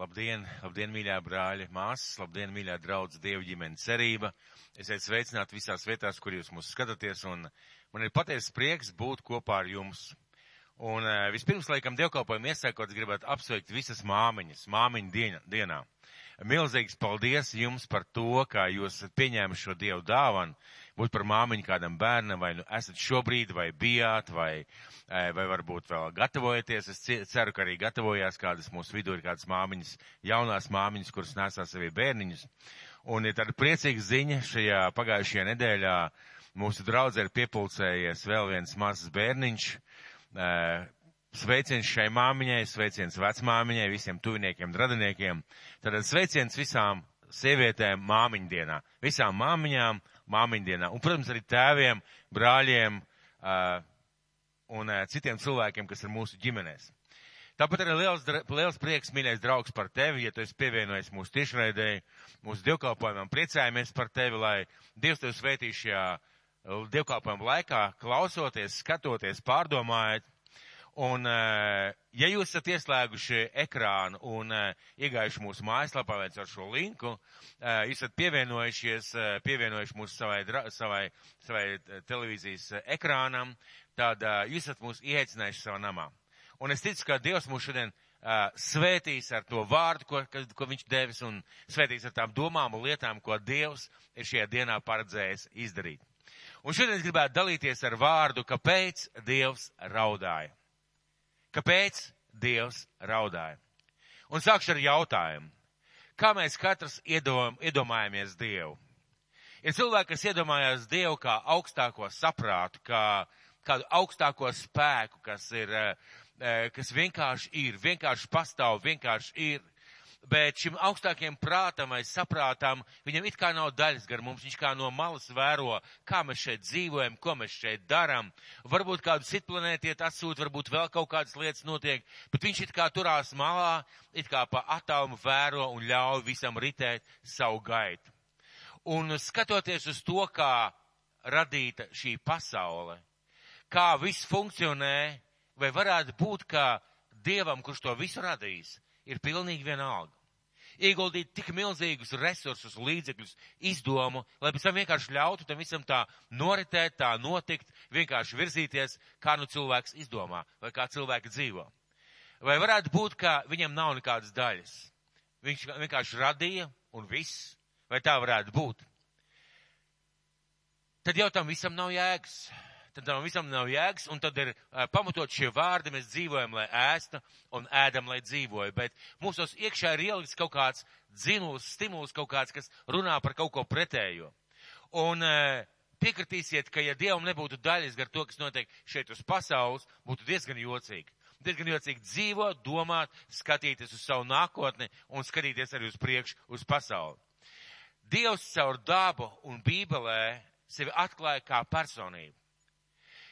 Labdien, labdien, mīļā brāļa, māsas, labdien, mīļā draudz, dievu ģimenes cerība. Esiet sveicināti visās vietās, kur jūs mūs skatāties, un man ir patiesa prieks būt kopā ar jums. Un uh, vispirms, laikam, dievkalpojumu iesākot, gribētu apsveikt visas māmiņas, māmiņu dienā. Milzīgs paldies jums par to, kā jūs esat pieņēmuši šo dievu dāvanu, būt par māmiņu kādam bērnam, vai nu esat šobrīd, vai bijāt, vai, vai varbūt vēl gatavojaties. Es ceru, ka arī gatavojās kādas mūsu vidū ir kādas māmiņas, jaunās māmiņas, kuras nesā sevi bērniņus. Un ir tāda priecīga ziņa šajā pagājušajā nedēļā mūsu draudzē ir piepulcējies vēl viens mazs bērniņš. Sveiciens šai māmiņai, sveiciens vecmāmiņai, visiem tuviniekiem, radiniekiem. Tātad sveiciens visām sievietēm māmiņdienā, visām māmiņām māmiņdienā. Un, protams, arī tēviem, brāļiem uh, un uh, citiem cilvēkiem, kas ir mūsu ģimenēs. Tāpat arī liels, liels prieks, mīļais draugs, par tevi, ja tu esi pievienojies mūsu tiešraidēji, mūsu dievkalpojumam. Priecājamies par tevi, lai Dievs tevi svētī šajā dievkalpojumu laikā, klausoties, skatoties, pārdomājot Un, eh, ja jūs esat ieslēguši ekrānu un eh, iegājuši mūsu mājaslapā vai ar šo linku, eh, esat pievienojušies, pievienojuši mūsu savai, savai, savai televīzijas ekrānam, tad jūs esat mūs ieaicinājuši savā namā. Un es ticu, ka Dievs mūs šodien svētīs ar to vārdu, ko, ko viņš devis, un svētīs ar tām domām un lietām, ko Dievs ir šajā dienā paredzējis izdarīt. Un šodien es gribētu dalīties ar vārdu, kāpēc Dievs raudāja. Kāpēc Dievs raudāja? Un sākšu ar jautājumu. Kā mēs katrs iedom, iedomājamies Dievu? Ir cilvēki, kas iedomājās Dievu kā augstāko saprātu, kā kādu augstāko spēku, kas ir, eh, kas vienkārši ir, vienkārši pastāv, vienkārši ir bet šim augstākiem prātam vai saprātam viņam it kā nav daļas gar mums, viņš kā no malas vēro, kā mēs šeit dzīvojam, ko mēs šeit daram. Varbūt kādu citu planētu iet atsūt, varbūt vēl kaut kādas lietas notiek, bet viņš it kā turās malā, it kā pa atomu vēro un ļauj visam ritēt savu gaitu. Un skatoties uz to, kā radīta šī pasaule, kā viss funkcionē, vai varētu būt, ka Dievam, kurš to visu radījis, ir pilnīgi vienalga. Ieguldīt tik milzīgus resursus, līdzekļus, izdomu, lai pēc tam vienkārši ļautu tam visam tā noritēt, tā notikt, vienkārši virzīties, kā nu cilvēks izdomā, vai kā cilvēki dzīvo. Vai varētu būt, ka viņam nav nekādas daļas? Viņš vienkārši radīja un viss, vai tā varētu būt? Tad jau tam visam nav jēgas tad tam visam nav jēgas, un tad ir uh, pamatot šie vārdi, mēs dzīvojam, lai ēsta, un ēdam, lai dzīvoja. Bet mūsos iekšā ir ielikts kaut kāds dzinuls, stimuls, kaut kāds, kas runā par kaut ko pretējo. Un uh, piekritīsiet, ka ja Dievam nebūtu daļas gar to, kas notiek šeit uz pasaules, būtu diezgan jocīgi. Diezgan jocīgi dzīvot, domāt, skatīties uz savu nākotni un skatīties arī uz priekšu, uz pasauli. Dievs caur dabu un bībelē sevi atklāja kā personību.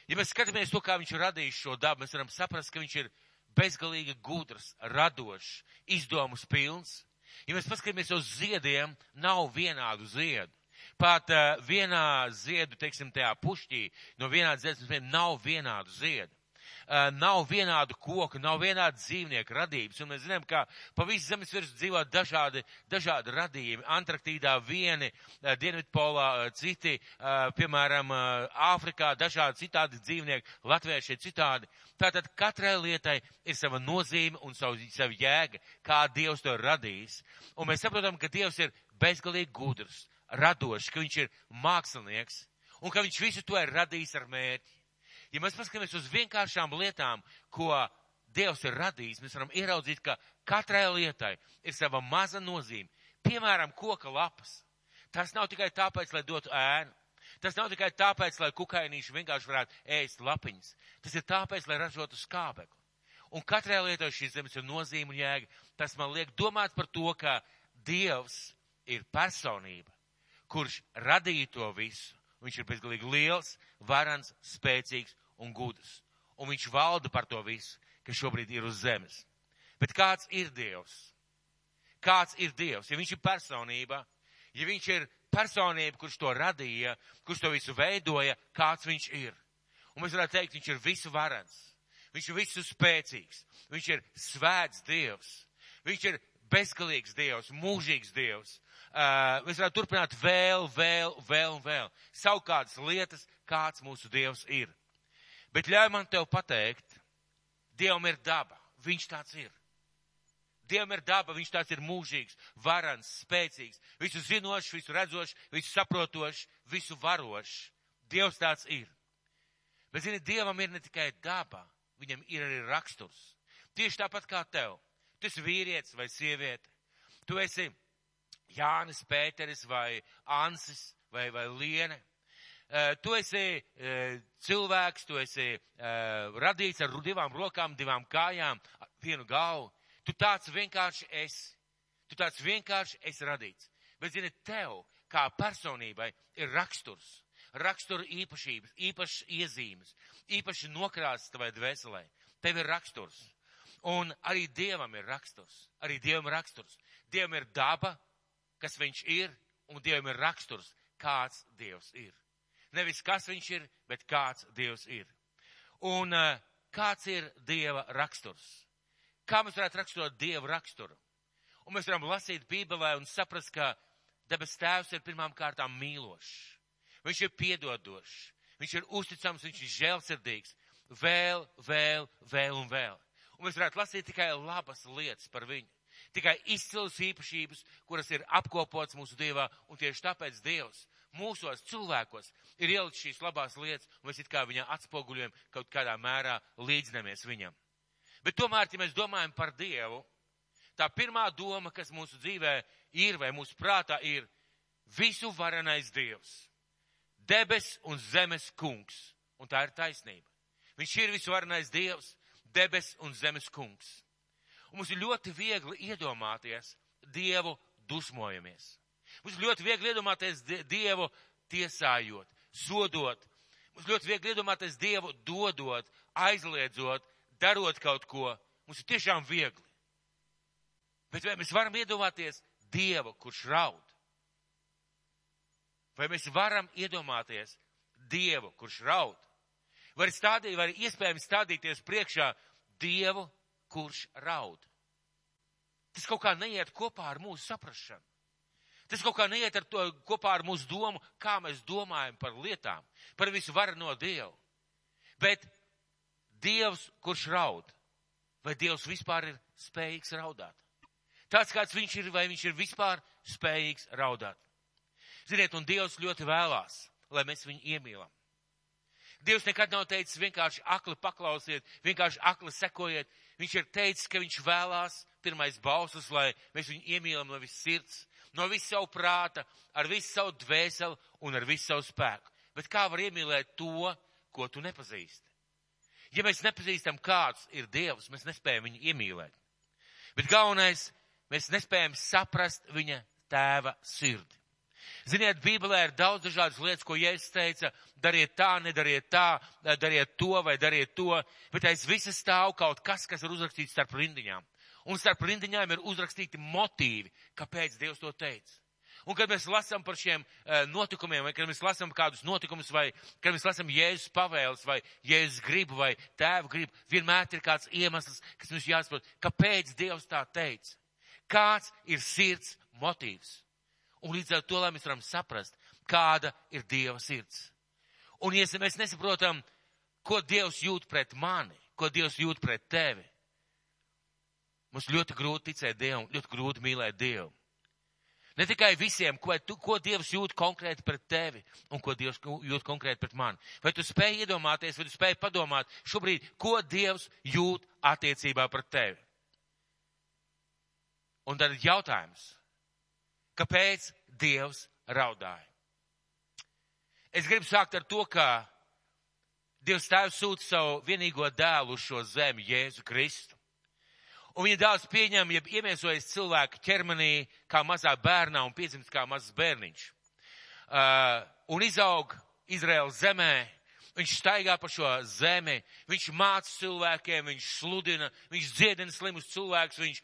Ja mēs skatāmies to, kā viņš ir radījis šo dabu, mēs varam saprast, ka viņš ir bezgalīgi gudrs, radošs, izdomus pilns. Ja mēs paskatāmies uz ziediem, nav vienādu ziedu. Pat uh, vienā ziedu, teiksim, tajā pušķī, no vienādas ziedas nav vienādu ziedu. Nav vienādu koku, nav vienādu dzīvnieku radības. Un mēs zinām, ka pa visu zemes virsmu dzīvo dažādi, dažādi radījumi. Antarktīdā vieni, Dienvidpolā citi, piemēram, Āfrikā dažādi citādi dzīvnieki, latvieši citādi. Tātad katrai lietai ir sava nozīme un savu, savu jēga, kā Dievs to ir radījis. Un mēs saprotam, ka Dievs ir bezgalīgi gudrs, radošs, ka viņš ir mākslinieks un ka viņš visu to ir radījis ar mērķi. Ja mēs paskatāmies uz vienkāršām lietām, ko Dievs ir radījis, mēs varam ieraudzīt, ka katrai lietai ir sava maza nozīme. Piemēram, koka lapas. Tas nav tikai tāpēc, lai dotu ēnu. Tas nav tikai tāpēc, lai kukainīši vienkārši varētu ēst lapiņas. Tas ir tāpēc, lai ražotu skābekli. Un katrai lietai šīs zemes ir nozīme un jēga. Tas man liek domāt par to, ka Dievs ir personība, kurš radīja to visu. Viņš ir bezgalīgi liels, varans, spēcīgs un gudrs. Un viņš valda par to visu, kas šobrīd ir uz zemes. Bet kāds ir Dievs? Kāds ir Dievs? Ja viņš ir personība, ja viņš ir personība, kurš to radīja, kurš to visu veidoja, kāds viņš ir? Un mēs varētu teikt, viņš ir visu varans. Viņš ir visu spēcīgs. Viņš ir svēts Dievs. Viņš ir bezgalīgs Dievs, mūžīgs Dievs. Uh, mēs varētu turpināt vēl, vēl, vēl un vēl. Savukārt lietas, kāds mūsu Dievs ir. Bet ļauj man tev pateikt, Dievam ir daba, viņš tāds ir. Dievam ir daba, viņš tāds ir mūžīgs, varans, spēcīgs, visu zinošs, visu redzošs, visu saprotošs, visu varošs. Dievs tāds ir. Bet, zini, Dievam ir ne tikai daba, viņam ir arī raksturs. Tieši tāpat kā tev. Tu esi vīrietis vai sieviete. Tu esi Jānis Pēteris vai Ansis vai, vai Liene. Uh, tu esi uh, cilvēks, tu esi uh, radīts ar divām rokām, divām kājām, vienu galvu. Tu tāds vienkārši esi. Tu tāds vienkārši esi radīts. Bet, zini, tev kā personībai ir raksturs, rakstura īpašības, īpašas iezīmes, īpaši nokrāsas tavai dvēselē. Tev ir raksturs. Un arī Dievam ir raksturs. Arī Dievam ir raksturs. Dievam ir daba, kas viņš ir, un Dievam ir raksturs, kāds Dievs ir. Nevis kas viņš ir, bet kāds Dievs ir. Un uh, kāds ir Dieva raksturs? Kā mēs varētu raksturot Dieva raksturu? Un mēs varam lasīt Bībelē un saprast, ka debes tēvs ir pirmām kārtām mīlošs. Viņš ir piedodošs, viņš ir uzticams, viņš ir žēlsirdīgs. Vēl, vēl, vēl un vēl. Un mēs varētu lasīt tikai labas lietas par viņu. Tikai izcils īpašības, kuras ir apkopots mūsu Dievā, un tieši tāpēc Dievs mūsos cilvēkos ir ielicis šīs labās lietas, un mēs it kā viņā atspoguļojam kaut kādā mērā līdzinamies viņam. Bet tomēr, ja mēs domājam par Dievu, tā pirmā doma, kas mūsu dzīvē ir vai mūsu prātā ir visu varenais Dievs, debes un zemes kungs, un tā ir taisnība. Viņš ir visu varenais Dievs, debes un zemes kungs. Un mums ir ļoti viegli iedomāties Dievu dusmojamies. Mums ļoti viegli iedomāties Dievu tiesājot, sodot. Mums ļoti viegli iedomāties Dievu dodot, aizliedzot, darot kaut ko. Mums ir tiešām viegli. Bet vai mēs varam iedomāties Dievu, kurš raud? Vai mēs varam iedomāties Dievu, kurš raud? Vai, stādī, vai iespējams stādīties priekšā Dievu, kurš raud? Tas kaut kā neiet kopā ar mūsu saprašanu. Tas kaut kā neiet ar to, kopā ar mūsu domu, kā mēs domājam par lietām, par visu varu no Dievu. Bet Dievs, kurš raud, vai Dievs vispār ir spējīgs raudāt? Tāds kāds viņš ir, vai viņš ir vispār spējīgs raudāt? Ziniet, un Dievs ļoti vēlās, lai mēs viņu iemīlam. Dievs nekad nav teicis vienkārši akli paklausiet, vienkārši akli sekojiet. Viņš ir teicis, ka viņš vēlās pirmais balsus, lai mēs viņu iemīlam no viss sirds, no visu savu prāta, ar visu savu dvēseli un ar visu savu spēku. Bet kā var iemīlēt to, ko tu nepazīsti? Ja mēs nepazīstam, kāds ir Dievs, mēs nespējam viņu iemīlēt. Bet galvenais, mēs nespējam saprast viņa tēva sirdi. Ziniet, Bībelē ir daudz dažādas lietas, ko Jēzus teica, dariet tā, nedariet tā, dariet to vai dariet to, bet aiz visas stāv kaut kas, kas ir uzrakstīts starp rindiņām. Un starp rindiņām ir uzrakstīti motīvi, kāpēc Dievs to teica. Un kad mēs lasām par šiem uh, notikumiem, vai kad mēs lasām kādus notikumus, vai kad mēs lasām Jēzus pavēles, vai Jēzus gribu, vai tēvu gribu, vienmēr ir kāds iemesls, kas mums jāsaprot, kāpēc Dievs tā teica. Kāds ir sirds motīvs. Un līdz ar to, lai mēs varam saprast, kāda ir Dieva sirds. Un ja mēs nesaprotam, ko Dievs jūt pret mani, ko Dievs jūt pret tevi, mums ļoti grūti ticēt Dievam, ļoti grūti mīlēt Dievu. Ne tikai visiem, ko, tu, ko Dievs jūt konkrēti pret tevi un ko Dievs jūt konkrēti pret mani. Vai tu spēj iedomāties, vai tu spēj padomāt šobrīd, ko Dievs jūt attiecībā pret tevi? Un tad ir jautājums, kāpēc Dievs raudāja? Es gribu sākt ar to, ka Dievs tēvs sūta savu vienīgo dēlu uz šo zemi, Jēzu Kristu. Un viņa dēls pieņem, ja iemiesojas cilvēku ķermenī kā mazā bērnā un piedzimst kā mazs bērniņš. Uh, un izaug Izraels zemē, viņš staigā pa šo zemi, viņš māca cilvēkiem, viņš sludina, viņš dziedina slimus cilvēkus, viņš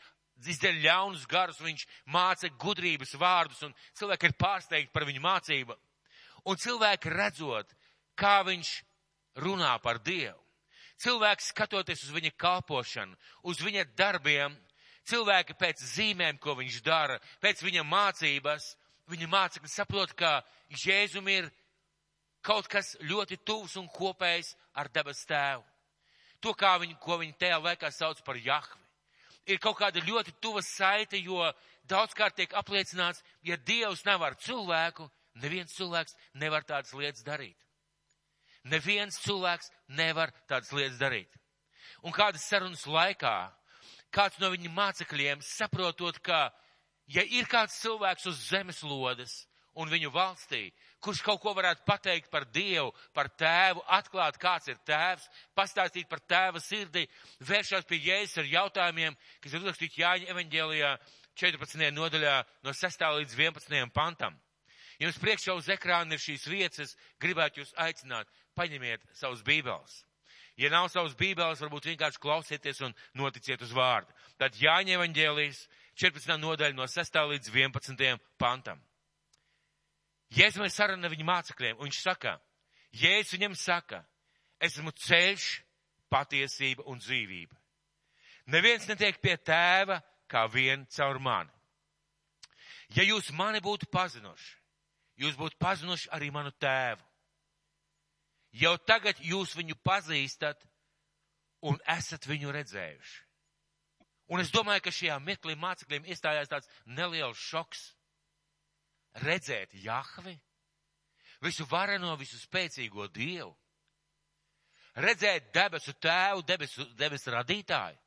izdara ļaunus garus, viņš māca gudrības vārdus, un cilvēki ir pārsteigti par viņu mācību. Un cilvēki redzot, kā viņš runā par Dievu, Cilvēks skatoties uz viņa kalpošanu, uz viņa darbiem, cilvēki pēc zīmēm, ko viņš dara, pēc viņa mācības, viņa mācekļi saprot, ka Jēzum ir kaut kas ļoti tuvs un kopējs ar debes tēvu. To, kā viņi, ko viņi tajā laikā sauc par Jahvi. Ir kaut kāda ļoti tuva saite, jo daudzkārt tiek apliecināts, ja Dievs nevar cilvēku, neviens cilvēks nevar tādas lietas darīt. Neviens cilvēks nevar tādas lietas darīt. Un kādas sarunas laikā kāds no viņa mācekļiem saprotot, ka ja ir kāds cilvēks uz zemes lodes un viņu valstī, kurš kaut ko varētu pateikt par Dievu, par tēvu, atklāt, kāds ir tēvs, pastāstīt par tēva sirdī, vēršās pie Jēzus ar jautājumiem, kas ir uzrakstīti Jāņa evaņģēlijā 14. nodaļā no 6. līdz 11. pantam. Jums priekšā uz ekrāna ir šīs vietas, gribētu jūs aicināt, paņemiet savus bībeles. Ja nav savas bībeles, varbūt vienkārši klausieties un noticiet uz vārdu. Tad Jāņa evaņģēlijas 14. nodaļa no 6. līdz 11. pantam. Jēzus man saruna viņa mācekļiem, un viņš saka, Jēzus viņam saka, esmu ceļš, patiesība un dzīvība. Neviens netiek pie tēva kā vien caur mani. Ja jūs mani būtu pazinuši, jūs būtu pazinuši arī manu tēvu. Jau tagad jūs viņu pazīstat un esat viņu redzējuši. Un es domāju, ka šajā mirklī mācekļiem iestājās tāds neliels šoks redzēt Jahvi, visu vareno, visu spēcīgo Dievu, redzēt debesu tēvu, debesu, debesu radītāju.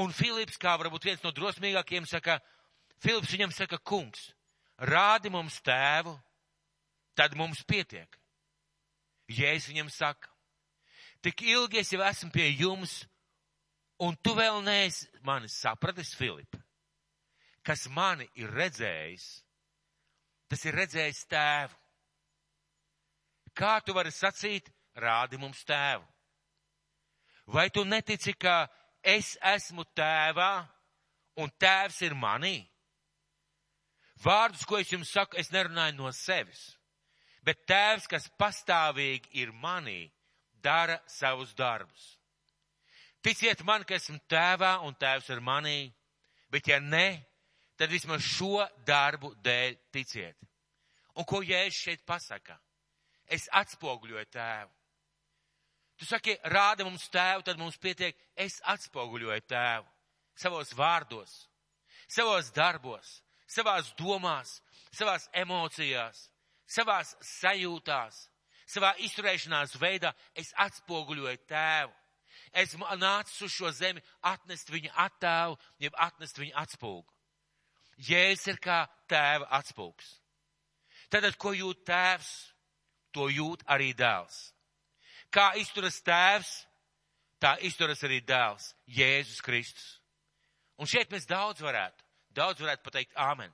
Un Filips, kā varbūt viens no drosmīgākiem, saka, Filips viņam saka, kungs, rādi mums tēvu, tad mums pietiek. Jēzus viņam saka, tik ilgi es jau esmu pie jums, un tu vēl neesi mani sapratis, Filip, kas mani ir redzējis, tas ir redzējis tēvu. Kā tu vari sacīt, rādi mums tēvu? Vai tu netici, ka es esmu tēvā un tēvs ir manī? Vārdus, ko es jums saku, es nerunāju no sevis, bet tēvs, kas pastāvīgi ir manī, dara savus darbus. Ticiet man, ka esmu tēvā un tēvs ir manī, bet ja ne, tad vismaz šo darbu dēļ ticiet. Un ko Jēzus šeit pasaka? Es atspoguļoju tēvu. Tu saki, rāda mums tēvu, tad mums pietiek, es atspoguļoju tēvu savos vārdos, savos darbos, savās domās, savās emocijās, savās sajūtās, savā izturēšanās veidā. Es atspoguļoju tēvu. Esmu nācis uz šo zemi atnest viņa attēlu, jeb atnest viņa atspūgu. Jēzus ir kā tēva atspūgs. Tad, ko jūt tēvs, to jūt arī dēls. Kā izturas tēvs, tā izturas arī dēls, Jēzus Kristus. Un šeit mēs daudz varētu, daudz varētu pateikt āmen.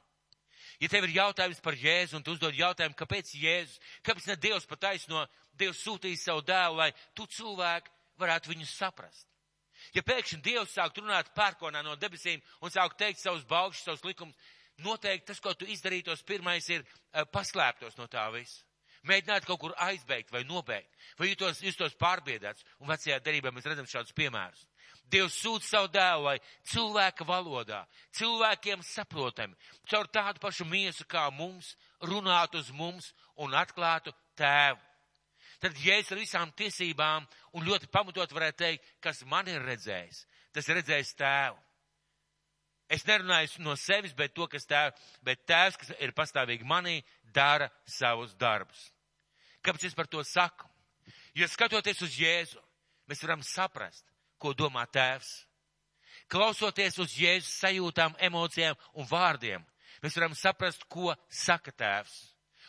Ja tev ir jautājums par Jēzu un tu uzdod jautājumu, kāpēc Jēzus, kāpēc ne Dievs pataisno, Dievs sūtīja savu dēlu, lai tu cilvēku varētu viņu saprast. Ja pēkšņi Dievs sāk runāt pērkonā no debesīm un sāk teikt savus baugšus, savus likumus, noteikti tas, ko tu izdarītos, pirmais ir uh, paslēptos no tā visa. Mēģināt kaut kur aizbeigt vai nobeigt, vai jūtos, jūtos pārbiedēts. Un vecajā derībā mēs redzam šādus piemērus. Dievs sūta savu dēlu, lai cilvēka valodā, cilvēkiem saprotami, caur tādu pašu miesu kā mums, runātu uz mums un atklātu tēvu. Tad, es ar visām tiesībām un ļoti pamatot varētu teikt, kas man ir redzējis, tas ir redzējis tēvu. Es nerunāju no sevis, bet to, kas tēv, bet tēvs, kas ir pastāvīgi manī, dara savus darbus. Kāpēc es par to saku? Jo skatoties uz Jēzu, mēs varam saprast, ko domā tēvs. Klausoties uz Jēzus sajūtām, emocijām un vārdiem, mēs varam saprast, ko saka tēvs.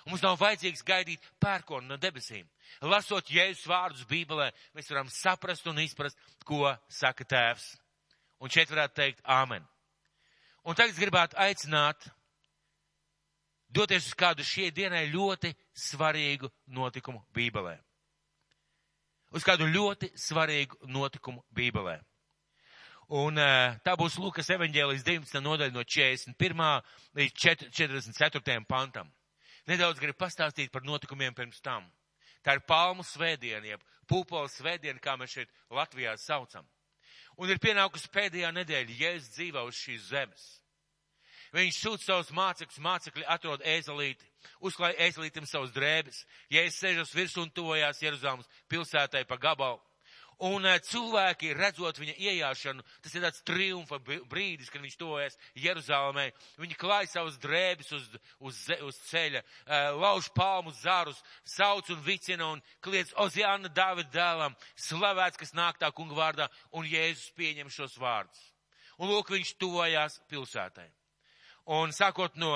Un mums nav vajadzīgs gaidīt pērkonu no debesīm. Lasot Jēzus vārdus Bībelē, mēs varam saprast un izprast, ko saka tēvs. Un šeit varētu teikt āmen. Un tagad gribētu aicināt doties uz kādu šie dienai ļoti svarīgu notikumu Bībelē. Uz kādu ļoti svarīgu notikumu Bībelē. Un uh, tā būs Lūkas evaņģēlijas 19. nodaļa no 41. līdz 44. pantam. Nedaudz gribu pastāstīt par notikumiem pirms tam. Tā ir palmu svētdiena, jeb pūpoles svētdiena, kā mēs šeit Latvijā saucam. Un ir pienākusi pēdējā nedēļa, Jēzus dzīvo uz šīs zemes. Viņš sūta savus mācekļus, mācekļi atrod ēzelīti, uzklāja ēzelītim savus drēbes. Jēzus sēžas virsū un tuvojās Jeruzalemas pilsētai pa gabalu. Un cilvēki, redzot viņa iejāšanu, tas ir tāds triumfa brīdis, kad viņš tojas Jeruzalemē. Viņi klāj savus drēbes uz, uz, uz ceļa, lauž palmus zarus, sauc un vicina un kliedz Oziāna Dāvida dēlam, slavēts, kas nāk tā kunga vārdā, un Jēzus pieņem šos vārdus. Un lūk, viņš tuvojās pilsētai. Un sākot no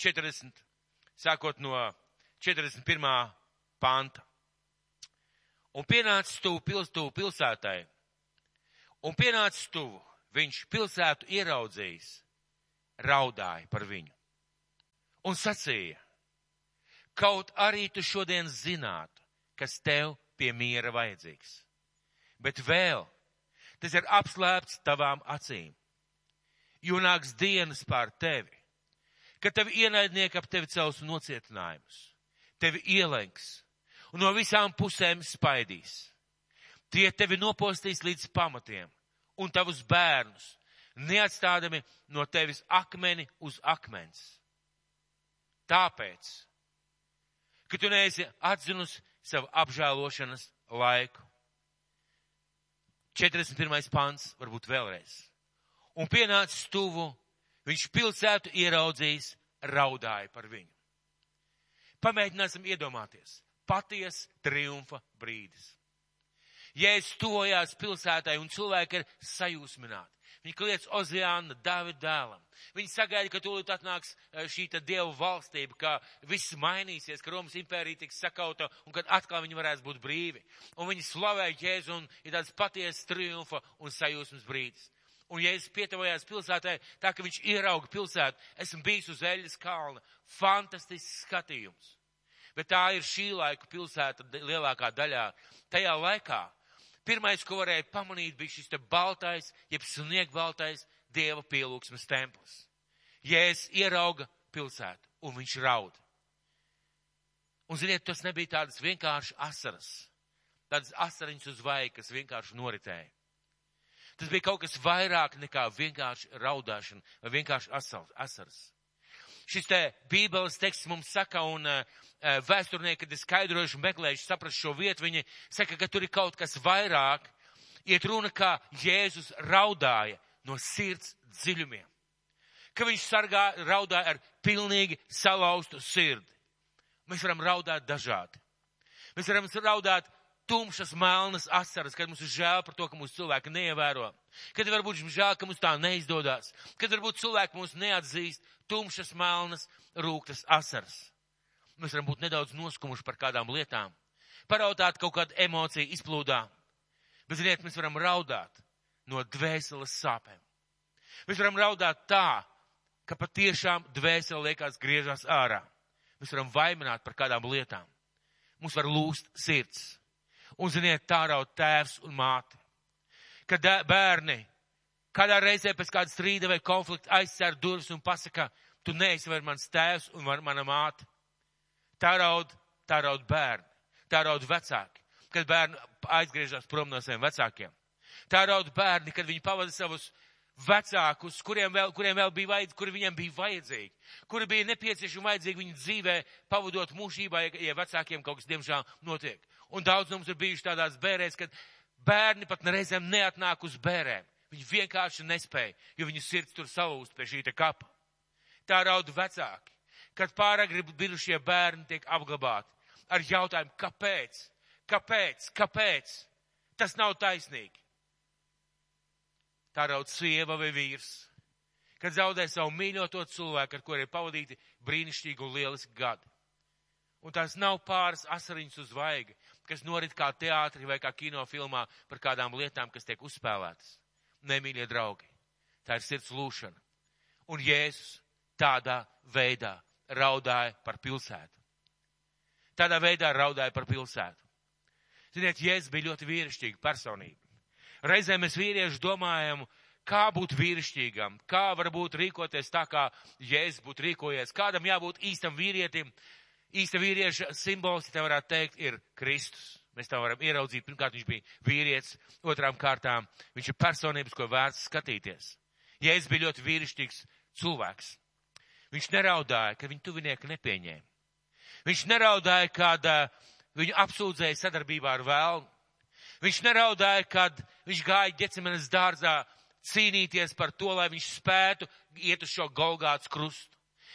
40, sākot no 41. panta. Un pienācis tuvu pils, tuvu pilsētai. Un pienācis tuvu, viņš pilsētu ieraudzījis, raudāja par viņu. Un sacīja, kaut arī tu šodien zinātu, kas tev pie miera vajadzīgs. Bet vēl tas ir apslēpts tavām acīm. Jo nāks dienas pār tevi, kad tevi ienaidnieki ap tevi cels nocietinājumus, tevi ielenks un no visām pusēm spaidīs. Tie tevi nopostīs līdz pamatiem un tavus bērnus, neatstādami no tevis akmeni uz akmens. Tāpēc, ka tu neesi atzinus savu apžēlošanas laiku. 41. pants, varbūt vēlreiz. Un pienācis tuvu, viņš pilsētu ieraudzījis, raudāja par viņu. Pamēģināsim iedomāties paties triumfa brīdis. Jēzus tojās pilsētai un cilvēki ir sajūsmināti. Viņi kliedz Ozeāna, Dāvida dēlam. Viņi sagaida, ka tūlīt atnāks e, šī dievu valstība, ka viss mainīsies, ka Romas impērija tiks sakauta un kad atkal viņi varēs būt brīvi. Un viņi slavē Jēzu un ir tāds patiesas triumfa un sajūsmas brīdis. Un Jēzus pietuvojās pilsētai tā, ka viņš ierauga pilsētu. Esmu bijis uz Eļas kalna. Fantastisks skatījums bet tā ir šī laika pilsēta lielākā daļā. Tajā laikā pirmais, ko varēja pamanīt, bija šis te baltais, jeb sniegbaltais dieva pielūgsmes templis. Jēzus ierauga pilsētu un viņš raud. Un ziniet, tas nebija tādas vienkārši asaras, tādas asariņas uz vai, kas vienkārši noritēja. Tas bija kaut kas vairāk nekā vienkārši raudāšana vai vienkārši asaras. Šis te bībeles teksts mums saka, un uh, vēsturnieki, kad ir skaidrojuši un meklējuši saprast šo vietu, viņi saka, ka tur ir kaut kas vairāk. Iet runa, kā Jēzus raudāja no sirds dziļumiem. Ka viņš sargā, raudāja ar pilnīgi salauztu sirdi. Mēs varam raudāt dažādi. Mēs varam raudāt tumšas, melnas asaras, kad mums ir žēl par to, ka mūsu cilvēki neievēro. Kad varbūt žēl, ka mums tā neizdodas. Kad varbūt cilvēki mūs neatzīst, tumšas, melnas, rūktas asaras. Mēs varam būt nedaudz noskumuši par kādām lietām, paraudāt kaut kādu emociju izplūdā. Bet, ziniet, mēs varam raudāt no dvēseles sāpēm. Mēs varam raudāt tā, ka patiešām dvēsele liekas griežās ārā. Mēs varam vaimināt par kādām lietām. Mums var lūst sirds. Un, ziniet, tā raud tēvs un māte. Kad bērni kādā reizē pēc kāda strīda vai konflikta aizcer durvis un pasaka, tu neesi vairs mans tēvs un mana māte. Tā raud, tā raud bērni, tā raud vecāki, kad bērni aizgriežas prom no saviem vecākiem. Tā raud bērni, kad viņi pavada savus vecākus, kuriem vēl, kuriem vēl bija vajadzīgi, kuri viņiem bija vajadzīgi, kuri bija nepieciešami vajadzīgi viņu dzīvē, pavadot mūžībā, ja, ja vecākiem kaut kas, diemžēl, notiek. Un daudz mums ir bijuši tādās bērēs, kad bērni pat reizēm neatnāk uz bērēm. Viņi vienkārši nespēja, jo viņu sirds tur salūst pie šī kapa. Tā raud vecāki kad pāragri bijušie bērni tiek apglabāti ar jautājumu, kāpēc, kāpēc, kāpēc? Tas nav taisnīgi. Tā raud sieva vai vīrs, kad zaudē savu mīļoto cilvēku, ar kuriem pavadīti brīnišķīgi un lieliski gadi. Un tās nav pāris asariņas uz vaiga, kas norit kā teātri vai kā kinofilmā par kādām lietām, kas tiek uzspēlētas. Nemīļie draugi, tā ir sirds lūšana. Un Jēzus tādā veidā raudāja par pilsētu. Tādā veidā raudāja par pilsētu. Ziniet, Jēzus bija ļoti vīrišķīga personība. Reizē mēs vīrieši domājam, kā būt vīrišķīgam, kā varbūt rīkoties tā, kā Jēzus būtu rīkojies, kādam jābūt īstam vīrietim. Īsta vīrieša simbols, ja te varētu teikt, ir Kristus. Mēs tā varam ieraudzīt. Pirmkārt, viņš bija vīrietis, otrām kārtām viņš ir personības, ko vērts skatīties. Jēzus bija ļoti vīrišķīgs cilvēks. Viņš neraudāja, ka viņa tuvinieki nepieņēma. Viņš neraudāja, kad uh, viņu apsūdzēja sadarbībā ar vēlnu. Viņš neraudāja, kad viņš gāja ģecemenes dārzā cīnīties par to, lai viņš spētu iet uz šo Golgāts krustu.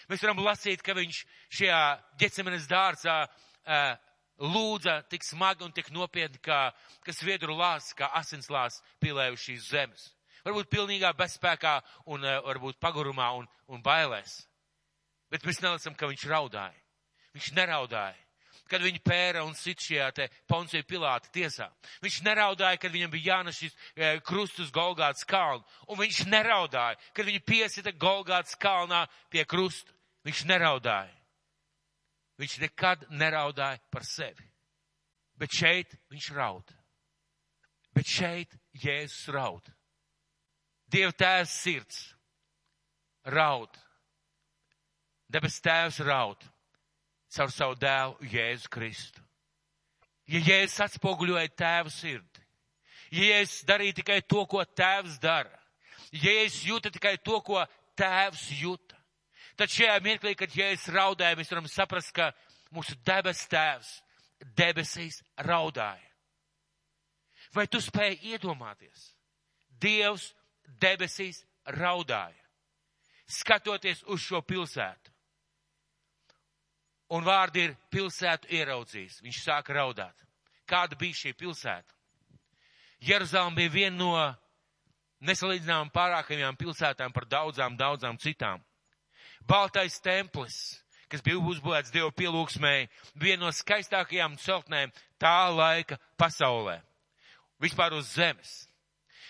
Mēs varam lasīt, ka viņš šajā ģecemenes dārzā uh, lūdza tik smagi un tik nopietni, kā, ka sviedru lās, kā asinslās pilējuši šīs zemes. Varbūt pilnīgā bezspēkā un uh, varbūt pagurumā un, un bailēs. Bet mēs nelasam, ka viņš raudāja. Viņš neraudāja. Kad viņu pēra un sit šajā te Poncija Pilāta tiesā. Viņš neraudāja, kad viņam bija jānes šis e, krustus Golgāts kalnu. Un viņš neraudāja, kad viņu piesita Golgāts kalnā pie krusta. Viņš neraudāja. Viņš nekad neraudāja par sevi. Bet šeit viņš raud. Bet šeit Jēzus raud. Dieva tēvs sirds raud. Debes tēvs raud caur savu dēlu Jēzu Kristu. Ja Jēzus atspoguļoja tēvu sirdi, ja Jēzus darīja tikai to, ko tēvs dara, ja Jēzus jūta tikai to, ko tēvs jūta, tad šajā mirklī, kad Jēzus raudāja, mēs varam saprast, ka mūsu debes tēvs debesīs raudāja. Vai tu spēj iedomāties? Dievs debesīs raudāja, skatoties uz šo pilsētu. Un vārdi ir pilsētu ieraudzījis. Viņš sāka raudāt. Kāda bija šī pilsēta? Jeruzalem bija viena no nesalīdzinām pārākajām pilsētām par daudzām, daudzām citām. Baltais templis, kas bija uzbūvēts Dievu pielūgsmēji, viena no skaistākajām celtnēm tā laika pasaulē. Vispār uz zemes.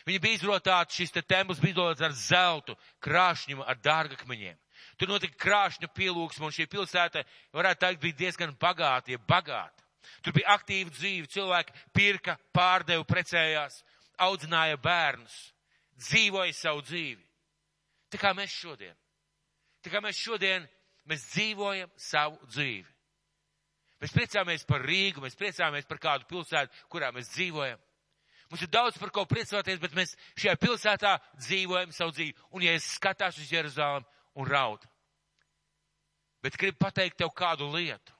Viņa bija izrotāta, šis te templis bija izrotāts ar zeltu, krāšņumu, ar dārgakmeņiem. Tur notika krāšņa pielūgsme, un šī pilsēta, varētu teikt, bija diezgan bagāta, ja bagāta. Tur bija aktīva dzīve, cilvēki pirka, pārdeva, precējās, audzināja bērnus, dzīvoja savu dzīvi. Tā kā mēs šodien. Tā kā mēs šodien, mēs dzīvojam savu dzīvi. Mēs priecāmies par Rīgu, mēs priecāmies par kādu pilsētu, kurā mēs dzīvojam. Mums ir daudz par ko priecāties, bet mēs šajā pilsētā dzīvojam savu dzīvi. Un ja es skatās uz Jeruzalem un raud. Bet gribu pateikt tev kādu lietu.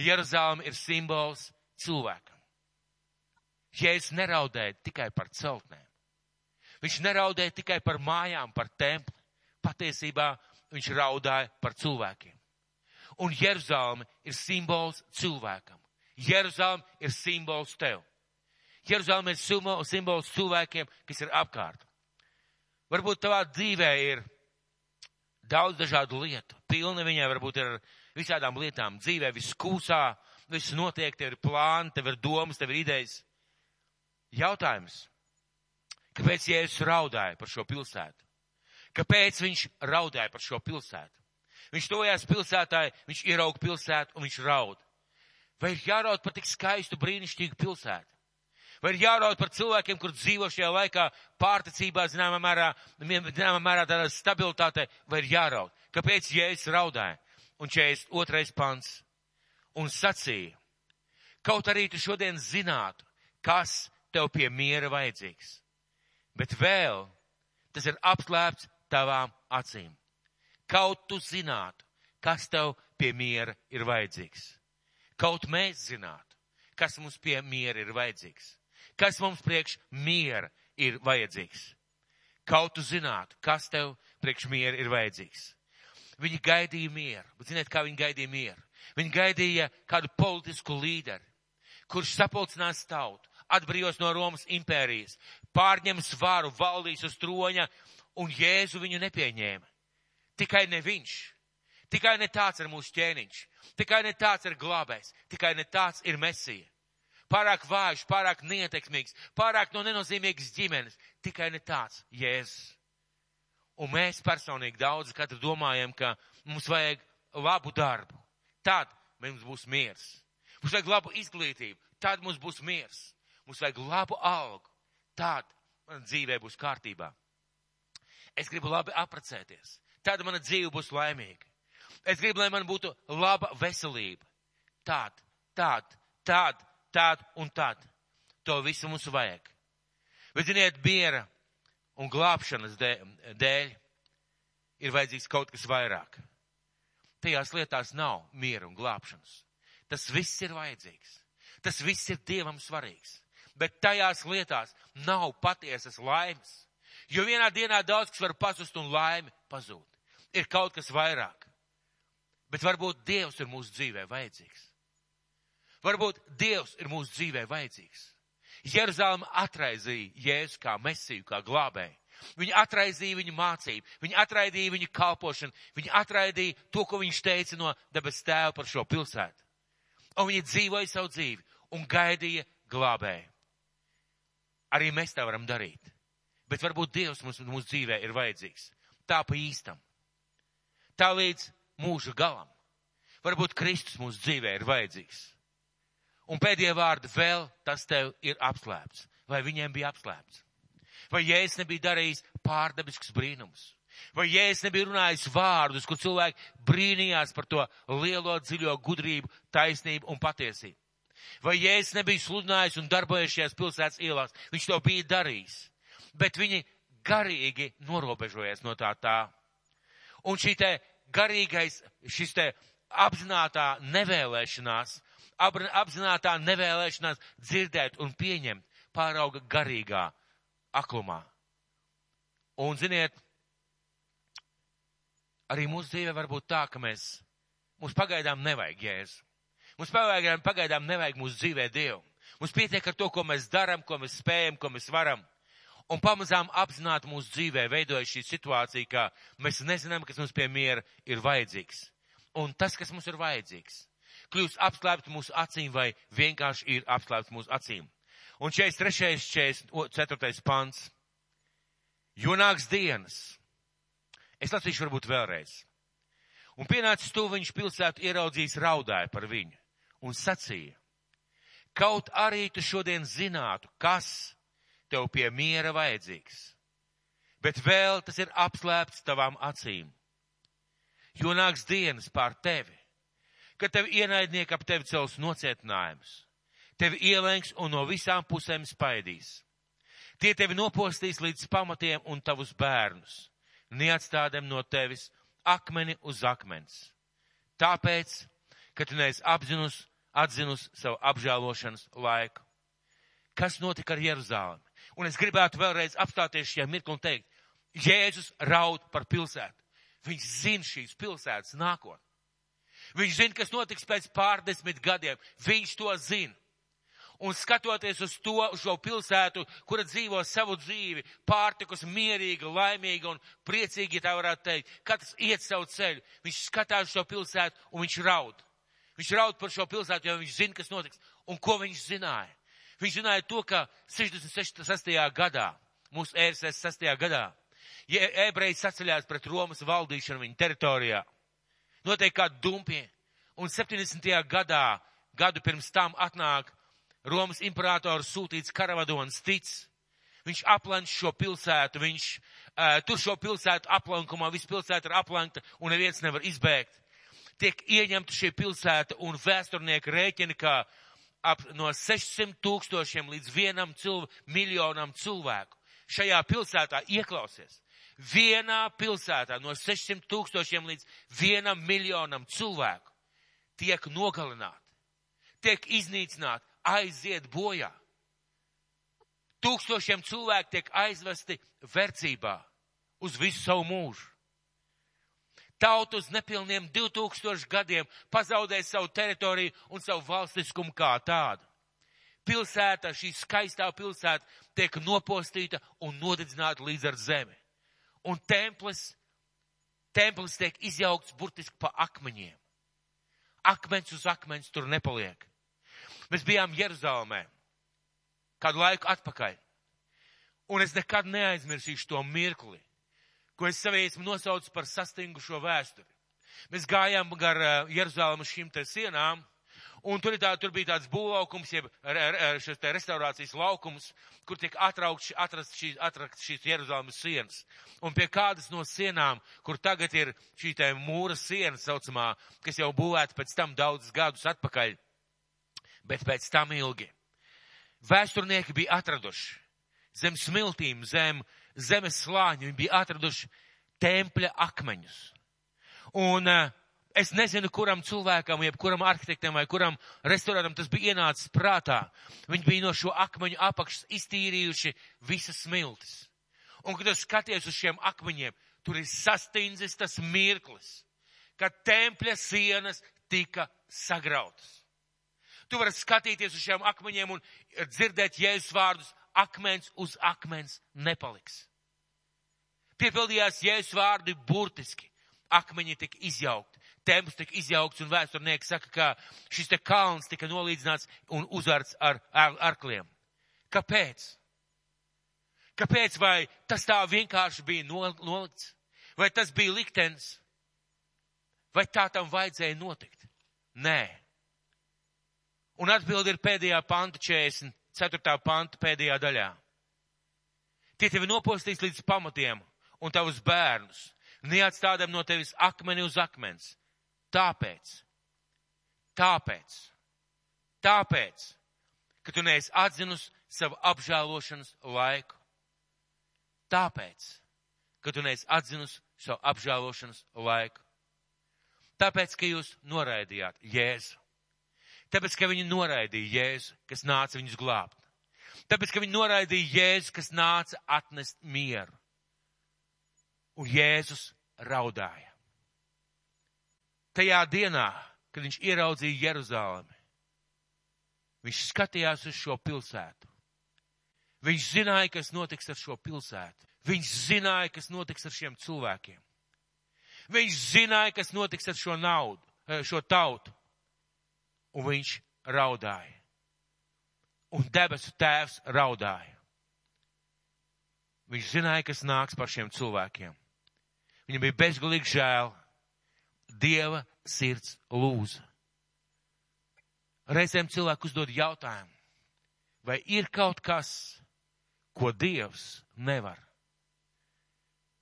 Jeruzalem ir simbols cilvēkam. Jēzus neraudēja tikai par celtnēm. Viņš neraudēja tikai par mājām, par templi. Patiesībā viņš raudāja par cilvēkiem. Un Jeruzalem ir simbols cilvēkam. Jeruzalem ir simbols tev. Jeruzalem ir simbols cilvēkiem, kas ir apkārt. Varbūt tavā dzīvē ir daudz dažādu lietu. Pilna viņai varbūt ir visādām lietām. Dzīvē viss kūsā, viss notiek, tev ir plāni, tev ir domas, tev ir idejas. Jautājums. Kāpēc Jēzus raudāja par šo pilsētu? Kāpēc viņš raudāja par šo pilsētu? Viņš tojās pilsētā, viņš ierauga pilsētu un viņš raud. Vai ir jāraud par tik skaistu, brīnišķīgu pilsētu? Vai ir jāraud par cilvēkiem, kur dzīvo šajā laikā pārticībā, zināmā mērā, zināmā mērā tādā stabilitātē, vai ir jāraud? Kāpēc Jēzus raudāja? Un 42. pants. Un sacīja, kaut arī tu šodien zinātu, kas tev pie miera vajadzīgs. Bet vēl tas ir apslēpts tavām acīm. Kaut tu zinātu, kas tev pie miera ir vajadzīgs. Kaut mēs zinātu, kas mums pie miera ir vajadzīgs. Kas mums priekš miera ir vajadzīgs. Kaut tu zinātu, kas tev priekš miera ir vajadzīgs. Viņi gaidīja mieru. Bet ziniet, kā viņi gaidīja mieru? Viņi gaidīja kādu politisku līderi, kurš sapulcinās tautu, atbrīvos no Romas impērijas, pārņems varu, valdīs uz troņa un Jēzu viņu nepieņēma. Tikai ne viņš. Tikai ne tāds ir mūsu ķēniņš. Tikai ne tāds ir glābējs. Tikai ne tāds ir mesija. Pārāk vājš, pārāk neietekmīgs, pārāk no nenozīmīgas ģimenes. Tikai ne tāds Jēzus. Un mēs personīgi daudz katru domājam, ka mums vajag labu darbu. Tad mums būs miers. Mums vajag labu izglītību. Tad mums būs miers. Mums vajag labu algu. Tad man dzīvē būs kārtībā. Es gribu labi apprecēties. Tad mana dzīve būs laimīga. Es gribu, lai man būtu laba veselība. Tad, tad, tad tad un tad. To visu mums vajag. Bet, ziniet, miera un glābšanas dēļ ir vajadzīgs kaut kas vairāk. Tajās lietās nav miera un glābšanas. Tas viss ir vajadzīgs. Tas viss ir Dievam svarīgs. Bet tajās lietās nav patiesas laimes. Jo vienā dienā daudz kas var pazust un laime pazūd. Ir kaut kas vairāk. Bet varbūt Dievs ir mūsu dzīvē vajadzīgs. Varbūt Dievs ir mūsu dzīvē vajadzīgs. Jeruzalem atraizīja Jēzu kā mesiju, kā glābēju. Viņi atraidīja viņu mācību, viņi atraidīja viņu kalpošanu, viņi atraidīja to, ko viņš teica no debes tēva par šo pilsētu. Un viņi dzīvoja savu dzīvi un gaidīja glābēju. Arī mēs tā varam darīt. Bet varbūt Dievs mums mūsu dzīvē ir vajadzīgs. Tā pa īstam. Tā līdz mūža galam. Varbūt Kristus mūsu dzīvē ir vajadzīgs. Un pēdējie vārdi vēl tas tev ir apslēpts. Vai viņiem bija apslēpts? Vai Jēzus nebija darījis pārdabisks brīnums? Vai Jēzus nebija runājis vārdus, kur cilvēki brīnījās par to lielo dziļo gudrību, taisnību un patiesību? Vai Jēzus nebija sludinājis un darbojies šajās pilsētas ielās? Viņš to bija darījis. Bet viņi garīgi norobežojies no tā tā. Un šī te garīgais, šis te apzinātā nevēlēšanās apzinātā nevēlēšanās dzirdēt un pieņemt pārauga garīgā aklumā. Un, ziniet, arī mūsu dzīve var būt tā, ka mēs, mums pagaidām nevajag jēzu. Mums pagaidām, pagaidām nevajag mūsu dzīvē Dievu. Mums pietiek ar to, ko mēs darām, ko mēs spējam, ko mēs varam. Un pamazām apzināti mūsu dzīvē veidojas šī situācija, ka mēs nezinām, kas mums pie miera ir vajadzīgs. Un tas, kas mums ir vajadzīgs, kļūst apslēpts mūsu acīm vai vienkārši ir apslēpts mūsu acīm. Un 43. 44. pants. Jo nāks dienas. Es lasīšu varbūt vēlreiz. Un pienācis to viņš pilsētu ieraudzījis raudāja par viņu un sacīja. Kaut arī tu šodien zinātu, kas tev pie miera vajadzīgs, bet vēl tas ir apslēpts tavām acīm. Jo nāks dienas pār tevi, ka tev ienaidnieki ap tevi cels nocietinājumus, tevi ielenks un no visām pusēm spaidīs. Tie tevi nopostīs līdz pamatiem un tavus bērnus, neatstādem no tevis akmeni uz akmens. Tāpēc, ka tu neesi apzinus, atzinus savu apžēlošanas laiku. Kas notika ar Jeruzālemi? Un es gribētu vēlreiz apstāties šajā mirklī un teikt, Jēzus raud par pilsētu. Viņš zina šīs pilsētas nākotni. Viņš zina, kas notiks pēc pārdesmit gadiem. Viņš to zina. Un skatoties uz to, uz šo pilsētu, kura dzīvo savu dzīvi, pārtikus mierīga, laimīga un priecīga, ja tā varētu teikt, katrs iet savu ceļu, viņš skatās šo pilsētu un viņš raud. Viņš raud par šo pilsētu, jo viņš zina, kas notiks. Un ko viņš zināja? Viņš zināja to, ka 66. gadā, mūsu ēras 6. gadā, ja ebreji saceļās pret Romas valdīšanu viņa teritorijā, notiek kā dumpie. Un 70. gadā, gadu pirms tam atnāk Romas imperators sūtīts karavadons Tic. Viņš aplenš šo pilsētu, viņš uh, tur šo pilsētu aplankumā, viss pilsēta ir aplenkta un neviens nevar izbēgt. Tiek ieņemta šī pilsēta un vēsturnieki rēķina, ka ap no 600 tūkstošiem līdz vienam cilv, miljonam cilvēku šajā pilsētā ieklausies vienā pilsētā no 600 tūkstošiem līdz vienam miljonam cilvēku tiek nogalināti, tiek iznīcināti, aiziet bojā. Tūkstošiem cilvēku tiek aizvesti verdzībā uz visu savu mūžu. Tauta uz nepilniem 2000 gadiem pazaudēja savu teritoriju un savu valstiskumu kā tādu. Pilsēta, šī skaistā pilsēta tiek nopostīta un nodedzināta līdz ar zemi un templis, templis tiek izjaukts burtiski pa akmeņiem. Akmens uz akmens tur nepaliek. Mēs bijām Jeruzalemē kādu laiku atpakaļ. Un es nekad neaizmirsīšu to mirkli, ko es savai esmu nosaucis par sastingušo vēsturi. Mēs gājām gar uh, Jeruzalemes šīm te sienām, Un tur, tā, tur bija tāds būvlaukums, jeb šis te restaurācijas laukums, kur tiek atraukt, atrast šīs, atrakt šīs Jeruzalemes sienas. Un pie kādas no sienām, kur tagad ir šī te mūra siena saucamā, kas jau būvēta pēc tam daudzus gadus atpakaļ, Bet pēc tam ilgi vēsturnieki bija atraduši zem smiltīm, zem zemes slāņa, viņi bija atraduši tempļa akmeņus. Un uh, es nezinu, kuram cilvēkam, jeb kuram arhitektam vai kuram restorānam tas bija ienācis prātā. Viņi bija no šo akmeņu apakšas iztīrījuši visas smiltis. Un, kad es skaties uz šiem akmeņiem, tur ir sastindzis tas mirklis, kad tempļa sienas tika sagrautas. Tu vari skatīties uz šiem akmeņiem un dzirdēt jēzus vārdus, akmens uz akmens nepaliks. Piepildījās jēzus vārdi burtiski. Akmeņi tika izjaukti, templis tika izjaukts un vēsturnieki saka, ka šis te kalns tika nolīdzināts un ar, ar arkliem. Kāpēc? Kāpēc vai tas tā vienkārši bija nolikts? Vai tas bija liktenis? Vai tā tam vajadzēja notikt? Nē. Un atbildi ir pēdējā panta 44. panta pēdējā daļā. Tie tevi nopostīs līdz pamatiem un tavus bērnus, neatstādam no tevis akmeni uz akmens. Tāpēc, tāpēc, tāpēc, ka tu neesi atzinus savu apžēlošanas laiku. Tāpēc, ka tu neesi atzinus savu apžēlošanas laiku. Tāpēc, ka jūs noraidījāt Jēzu. Tāpēc, ka viņi noraidīja Jēzu, kas nāca viņus glābt. Tāpēc, ka viņi noraidīja Jēzu, kas nāca atnest mieru. Un Jēzus raudāja. Tajā dienā, kad viņš ieraudzīja Jeruzalemi, viņš skatījās uz šo pilsētu. Viņš zināja, kas notiks ar šo pilsētu. Viņš zināja, kas notiks ar šiem cilvēkiem. Viņš zināja, kas notiks ar šo naudu, eh, šo tautu. Un viņš raudāja. Un debesu tēvs raudāja. Viņš zināja, kas nāks par šiem cilvēkiem. Viņam bija bezgalīgi žēl. Dieva sirds lūza. Reizēm cilvēku uzdod jautājumu, vai ir kaut kas, ko Dievs nevar?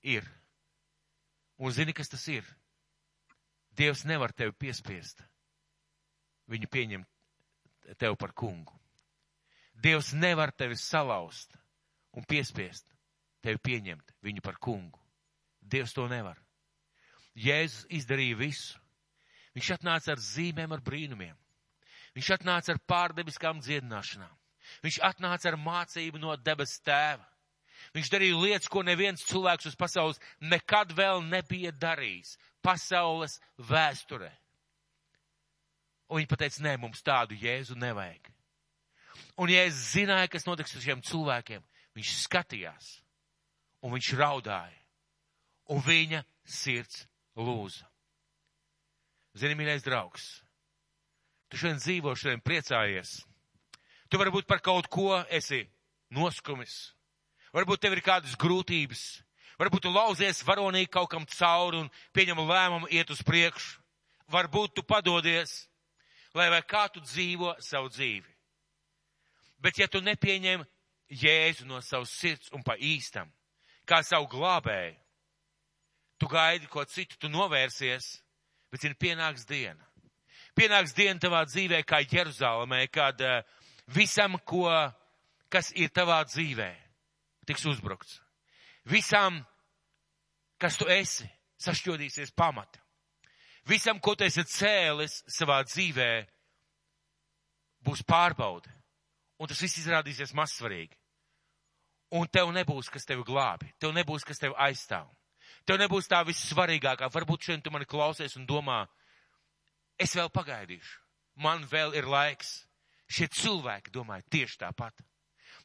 Ir. Un zini, kas tas ir? Dievs nevar tevi piespiest. Viņu pieņemt tev par kungu. Dievs nevar tevi salauzt un piespiest tevi pieņemt viņu par kungu. Dievs to nevar. Jēzus izdarīja visu. Viņš atnāca ar zīmēm, ar brīnumiem. Viņš atnāca ar pārdebiskām dziedināšanām. Viņš atnāca ar mācību no debes tēva. Viņš darīja lietas, ko neviens cilvēks uz pasaules nekad vēl nebija darījis pasaules vēsturē. Un viņi pateica, nē, mums tādu jēzu nevajag. Un ja es zināju, kas notiks ar šiem cilvēkiem, viņš skatījās un viņš raudāja. Un viņa sirds lūza. Zini, mīļais draugs, tu šodien dzīvo, šodien priecājies. Tu varbūt par kaut ko esi noskumis, Varbūt tev ir kādas grūtības, varbūt tu lauzies varonīgi kaut kam cauri un pieņem lēmumu iet uz priekšu. Varbūt tu padodies, lai vai kā tu dzīvo savu dzīvi. Bet ja tu nepieņem Jēzu no savas sirds un pa īstam, kā savu glābēju, tu gaidi ko citu, tu novērsies, bet ir pienāks diena. Pienāks diena tavā dzīvē kā Jeruzalemē, kad uh, visam, ko, kas ir tavā dzīvē, tiks uzbrukts. Visam, kas tu esi, sašķodīsies pamata. Visam, ko tu esi cēlis savā dzīvē, būs pārbaude. Un tas viss izrādīsies mazsvarīgi. Un tev nebūs, kas tevi glābi. Tev nebūs, kas tevi aizstāv. Tev nebūs tā vissvarīgākā. Varbūt šodien tu mani klausies un domā, es vēl pagaidīšu. Man vēl ir laiks. Šie cilvēki domāja tieši tāpat.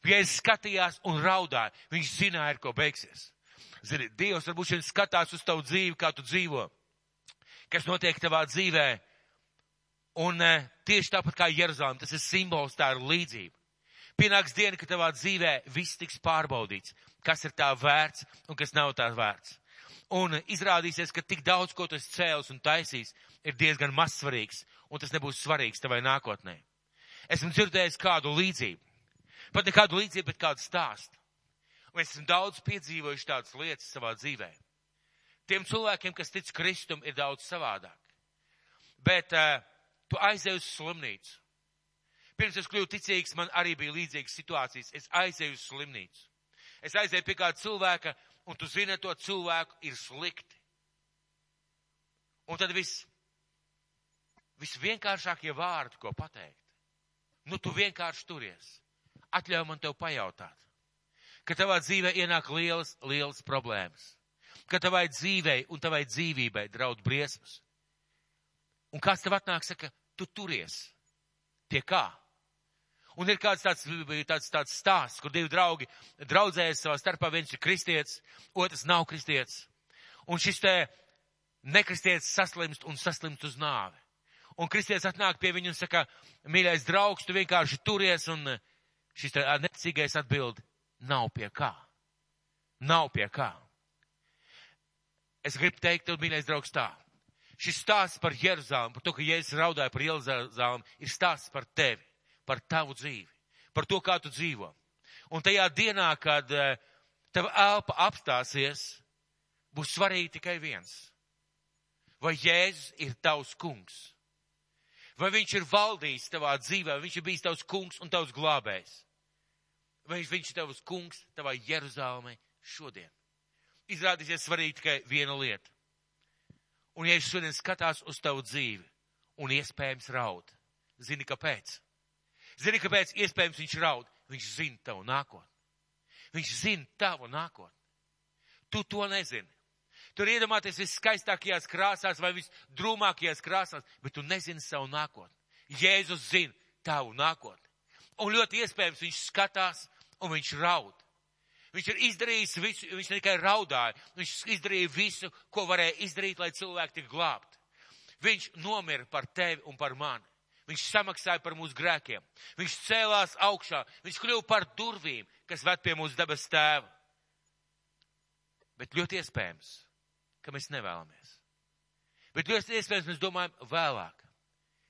Jēzus skatījās un raudāja. Viņš zināja, ar ko beigsies. Zini, Dievs varbūt šeit skatās uz tavu dzīvi, kā tu dzīvo, kas notiek tavā dzīvē. Un e, tieši tāpat kā Jeruzalem, tas ir simbols, tā ir līdzība. Pienāks diena, ka tavā dzīvē viss tiks pārbaudīts, kas ir tā vērts un kas nav tā vērts. Un izrādīsies, ka tik daudz, ko tu esi cēlis un taisījis, ir diezgan mazsvarīgs, un tas nebūs svarīgs tavai nākotnē. Esmu dzirdējis kādu līdzību. Pat ne kādu līdzību, bet kādu stāstu. Un es esmu daudz piedzīvojuši tādas lietas savā dzīvē. Tiem cilvēkiem, kas tic Kristum, ir daudz savādāk. Bet uh, tu aizej uz slimnīcu. Pirms es kļuvu ticīgs, man arī bija līdzīgas situācijas. Es aizēju uz slimnīcu. Es aizēju pie kāda cilvēka, un tu zini, to cilvēku ir slikti. Un tad viss, visvienkāršākie vārdi, ko pateikt. Nu, tu vienkārši turies. Atļauj man tev pajautāt, ka tavā dzīvē ienāk lielas, lielas problēmas. Ka tavai dzīvei un tavai dzīvībai draud briesmas. Un kāds tev atnāk, saka, tu turies. Pie kā? Un ir kāds tāds, tāds, tāds stāsts, kur divi draugi draudzējas savā starpā, viens ir kristietis, otrs nav kristietis. Un šis te nekristietis saslimst un saslimst uz nāvi. Un kristietis atnāk pie viņu un saka, mīļais draugs, tu vienkārši turies, un šis te necīgais atbild, nav pie kā. Nav pie kā. Es gribu teikt, tev, mīļais draugs, tā. Šis stāsts par Jeruzālēm, par to, ka Jēzus raudāja par Jeruzālēm, ir stāsts par tevi par tavu dzīvi, par to, kā tu dzīvo. Un tajā dienā, kad eh, tava elpa apstāsies, būs svarīgi tikai viens. Vai Jēzus ir tavs kungs? Vai viņš ir valdījis tavā dzīvē, vai viņš ir bijis tavs kungs un tavs glābējs? Vai viņš ir tavs kungs tavā Jeruzālēmē šodien? Izrādīsies svarīgi tikai viena lieta. Un ja es šodien skatās uz tavu dzīvi un iespējams raud, zini kāpēc? Zini, kāpēc iespējams viņš raud? Viņš zina tavu nākotni. Viņš zina tavu nākotni. Tu to nezini. Tur iedomāties viskaistākajās krāsās vai visdrūmākajās krāsās, bet tu nezini savu nākotni. Jēzus zina tavu nākotni. Un ļoti iespējams viņš skatās un viņš raud. Viņš ir izdarījis visu, viņš ne tikai raudāja, viņš izdarīja visu, ko varēja izdarīt, lai cilvēki tik glābti. Viņš nomira par tevi un par mani. Viņš samaksāja par mūsu grēkiem. Viņš cēlās augšā. Viņš kļuva par durvīm, kas ved pie mūsu debes tēva. Bet ļoti iespējams, ka mēs nevēlamies. Bet ļoti iespējams mēs domājam vēlāk.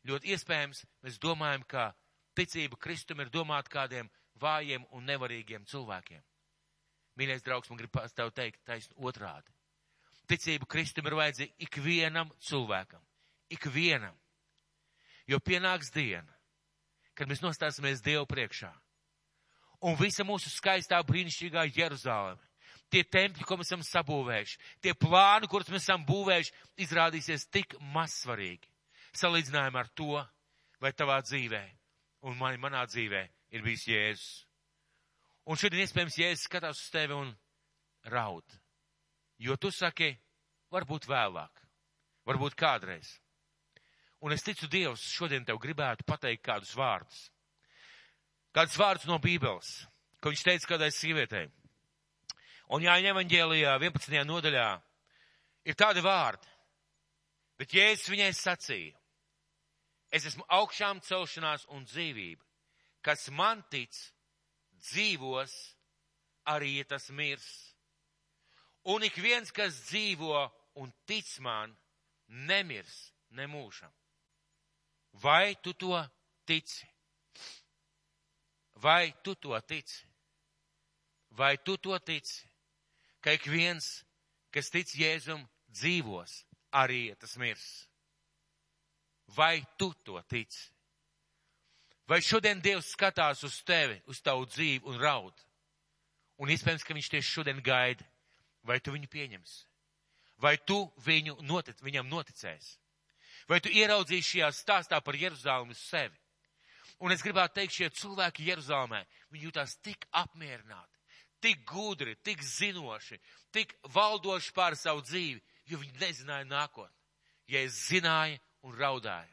Ļoti iespējams mēs domājam, ka ticība Kristum ir domāta kādiem vājiem un nevarīgiem cilvēkiem. Mīļais draugs, man grib tev teikt taisnu otrādi. Ticība Kristum ir vajadzīga ikvienam cilvēkam. Ikvienam. Jo pienāks diena, kad mēs nostāsimies Dievu priekšā. Un visa mūsu skaistā, brīnišķīgā Jeruzaleme, tie tempļi, ko mēs esam sabūvējuši, tie plāni, kurus mēs esam būvējuši, izrādīsies tik mazsvarīgi. Salīdzinājumā ar to, vai tavā dzīvē un man, manā dzīvē ir bijis Jēzus. Un šodien iespējams Jēzus skatās uz tevi un raud. Jo tu saki, varbūt vēlāk, varbūt kādreiz. Un es ticu, Dievs šodien tev gribētu pateikt kādus vārdus. Kādus vārdus no Bībeles, ko viņš teica kādai sievietei. Un Jāņa evaņģēlijā 11. nodaļā ir tādi vārdi, bet Jēzus viņai sacīja, es esmu augšām celšanās un dzīvība, kas man tic, dzīvos, arī ja tas mirs. Un ik viens, kas dzīvo un tic man, nemirs nemūžam. Vai tu to tici? Vai tu to tici? Vai tu to tici? Ka ik viens, kas tic Jēzum, dzīvos, arī ja tas mirs. Vai tu to tici? Vai šodien Dievs skatās uz tevi, uz tavu dzīvi un raud? Un iespējams, ka viņš tieši šodien gaida. Vai tu viņu pieņemsi? Vai tu viņu notic, viņam noticēsi? Vai tu ieraudzīsi šajā stāstā par Jeruzalemi sevi? Un es gribētu teikt, šie cilvēki Jeruzalemē, viņi jūtās tik apmierināti, tik gudri, tik zinoši, tik valdoši pār savu dzīvi, jo viņi nezināja nākotni. Ja es zināju un raudāju.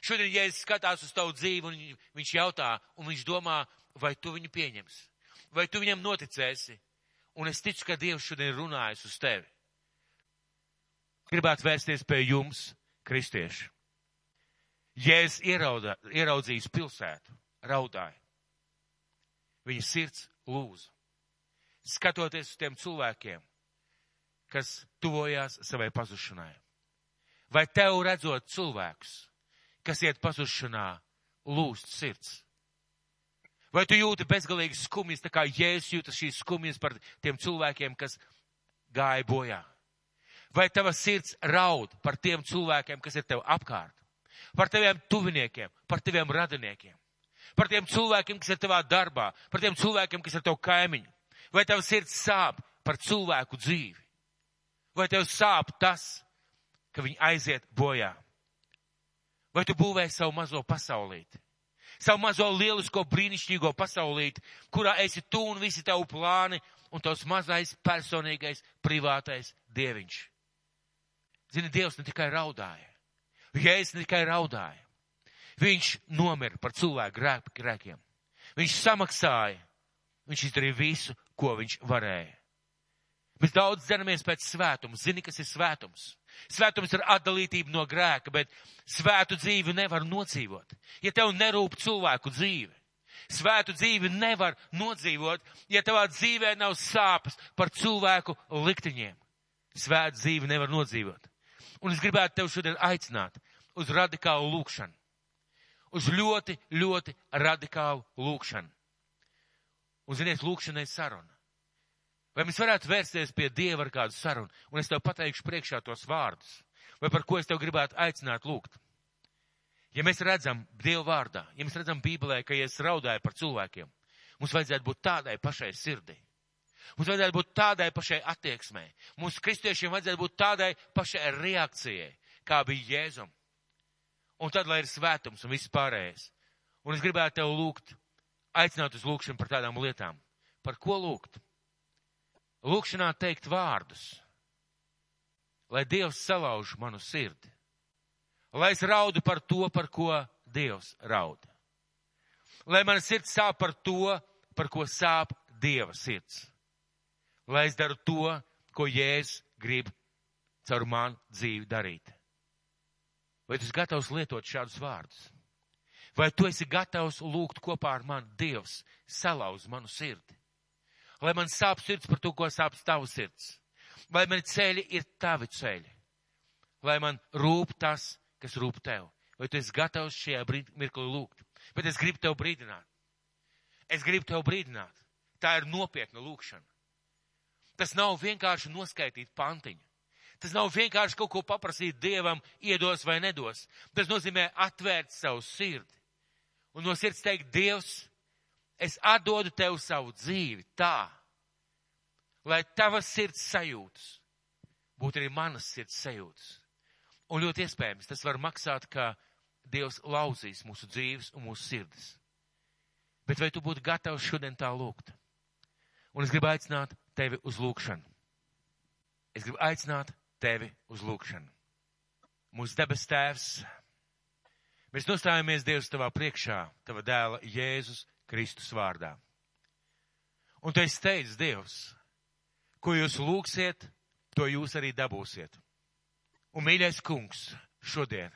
Šodien, ja es skatās uz tavu dzīvi un viņš jautā, un viņš domā, vai tu viņu pieņemsi, vai tu viņam noticēsi, un es ticu, ka Dievs šodien runājas uz tevi. Gribētu vērsties pie jums kristieši. Jēzus ieraudā, ieraudzījis pilsētu, raudāja. Viņa sirds lūza. Skatoties uz tiem cilvēkiem, kas tuvojās savai pazušanai. Vai tev redzot cilvēkus, kas iet pazušanā, lūst sirds? Vai tu jūti bezgalīgi skumjas, tā kā Jēzus jūtas šīs skumjas par tiem cilvēkiem, kas gāja bojā? Vai tava sirds raud par tiem cilvēkiem, kas ir tev apkārt? Par taviem tuviniekiem, par taviem radiniekiem? par tiem cilvēkiem, kas ir tavā darbā, par tiem cilvēkiem, kas ir tavu kaimiņu. Vai tev sirds sāp par cilvēku dzīvi? Vai tev sāp tas, ka viņi aiziet bojā? Vai tu būvēji savu mazo pasaulīti? Savu mazo lielisko brīnišķīgo pasaulīti, kurā esi tu un visi tavu plāni un tavs mazais personīgais privātais dieviņš. Zini, Dievs ne tikai raudāja. Jēzus ne tikai raudāja. Viņš nomira par cilvēku grēkiem. Viņš samaksāja. Viņš izdarīja visu, ko viņš varēja. Mēs daudz dzenamies pēc svētuma. Zini, kas ir svētums? Svētums ir atdalītība no grēka, bet svētu dzīvi nevar nodzīvot. Ja tev nerūp cilvēku dzīve, svētu dzīvi nevar nodzīvot, ja tavā dzīvē nav sāpes par cilvēku likteņiem. Svētu dzīvi nevar nodzīvot. Un es gribētu tev šodien aicināt uz radikālu lūkšanu. Uz ļoti, ļoti radikālu lūkšanu. Un, ziniet, lūkšanai saruna. Vai mēs varētu vērsties pie Dieva ar kādu sarunu, un es tev pateikšu priekšā tos vārdus, vai par ko es tev gribētu aicināt lūgt? Ja mēs redzam Dievu vārdā, ja mēs redzam Bībelē, ka Jēzus raudāja par cilvēkiem, mums vajadzētu būt tādai pašai sirdī. Mums vajadzētu būt tādai pašai attieksmē. Mums kristiešiem vajadzētu būt tādai pašai reakcijai, kā bija Jēzum. Un tad, lai ir svētums un viss pārējais. Un es gribētu tev lūgt, aicināt uz lūgšanu par tādām lietām. Par ko lūgt? Lūkšanā teikt vārdus, lai Dievs salauž manu sirdi, lai es raudu par to, par ko Dievs rauda, lai man sirds sāp par to, par ko sāp Dieva sirds, lai es daru to, ko Jēzus grib caur manu dzīvi darīt. Vai tu esi gatavs lietot šādus vārdus? Vai tu esi gatavs lūgt kopā ar mani Dievs salauz manu sirdi? lai man sāp sirds par to, ko sāp tavu sirds. Lai man ceļi ir tavi ceļi. Lai man rūp tas, kas rūp tev. Vai tu esi gatavs šajā mirklī lūgt? Bet es gribu tev brīdināt. Es gribu tev brīdināt. Tā ir nopietna lūkšana. Tas nav vienkārši noskaitīt pantiņu. Tas nav vienkārši kaut ko paprasīt Dievam, iedos vai nedos. Tas nozīmē atvērt savu sirdi. Un no sirds teikt, Dievs, es atdodu tev savu dzīvi tā, lai tavas sirds sajūtas būtu arī manas sirds sajūtas. Un ļoti iespējams, tas var maksāt, ka Dievs lauzīs mūsu dzīves un mūsu sirdis. Bet vai tu būtu gatavs šodien tā lūgt? Un es gribu aicināt tevi uz lūgšanu. Es gribu aicināt tevi uz lūgšanu. Mūsu debes tēvs, mēs nostājamies Dievs tavā priekšā, tava dēla Jēzus Kristus vārdā. Un tu esi teicis, Dievs, ko jūs lūgsiet, to jūs arī dabūsiet. Un mīļais kungs, šodien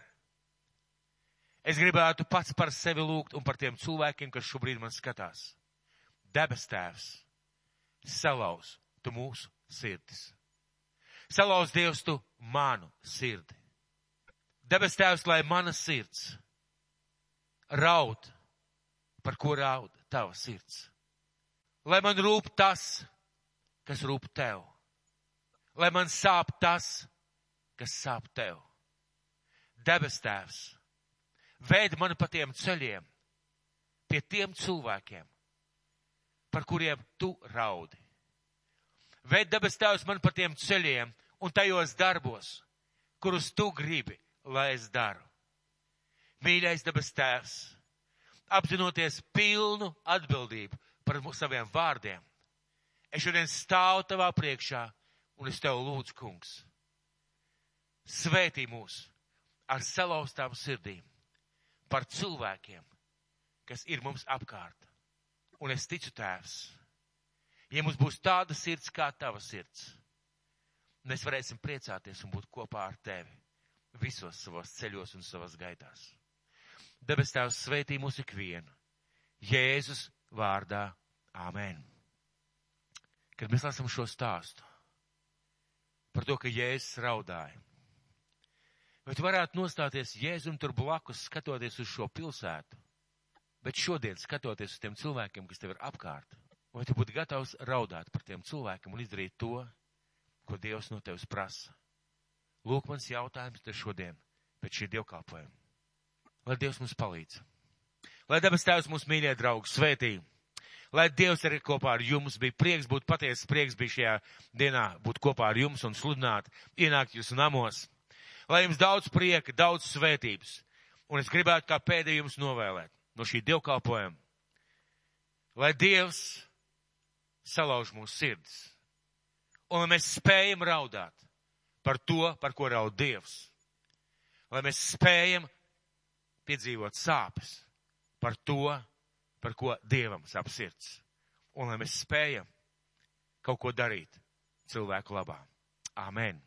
es gribētu pats par sevi lūgt un par tiem cilvēkiem, kas šobrīd man skatās. Debes tēvs, salauz tu mūsu sirdis. Salauz Dievs tu manu sirdi. Debes tēvs, lai mana sirds raud par ko raud tava sirds. Lai man rūp tas, kas rūp tev. Lai man sāp tas, kas sāp tev. Debes tēvs, veid mani pa tiem ceļiem, pie tiem cilvēkiem, par kuriem tu raudi. Veid debes tēvs man pa tiem ceļiem un tajos darbos, kurus tu gribi, lai es daru. Mīļais debes tēvs, apzinoties pilnu atbildību par saviem vārdiem. Es šodien stāvu tavā priekšā un es tev lūdzu, kungs, svētī mūs ar salauztām sirdīm par cilvēkiem, kas ir mums apkārt. Un es ticu, tēvs, ja mums būs tāda sirds kā tava sirds, mēs varēsim priecāties un būt kopā ar tevi visos savos ceļos un savas gaitās. Debes Tēvs sveitī mūs ikvienu. Jēzus vārdā. Āmen. Kad mēs lasām šo stāstu par to, ka Jēzus raudāja, vai tu varētu nostāties Jēzum tur blakus, skatoties uz šo pilsētu, bet šodien skatoties uz tiem cilvēkiem, kas tev ir apkārt, vai tu būtu gatavs raudāt par tiem cilvēkiem un izdarīt to, ko Dievs no tevis prasa? Lūk, mans jautājums te šodien pēc šī dievkalpojuma. Lai Dievs mums palīdz. Lai debes Tēvs mūsu mīļie draugi svētī. Lai Dievs arī kopā ar jums bija prieks, būt patiesas prieks bija šajā dienā, būt kopā ar jums un sludināt, ienākt jūsu namos. Lai jums daudz prieka, daudz svētības. Un es gribētu kā pēdējums novēlēt no šī dievkalpojuma. Lai Dievs salauž mūsu sirds. Un lai mēs spējam raudāt par to, par ko raud Dievs. Lai mēs spējam piedzīvot sāpes par to, par ko Dievam sāp sirds. Un lai mēs spējam kaut ko darīt cilvēku labā. Āmen!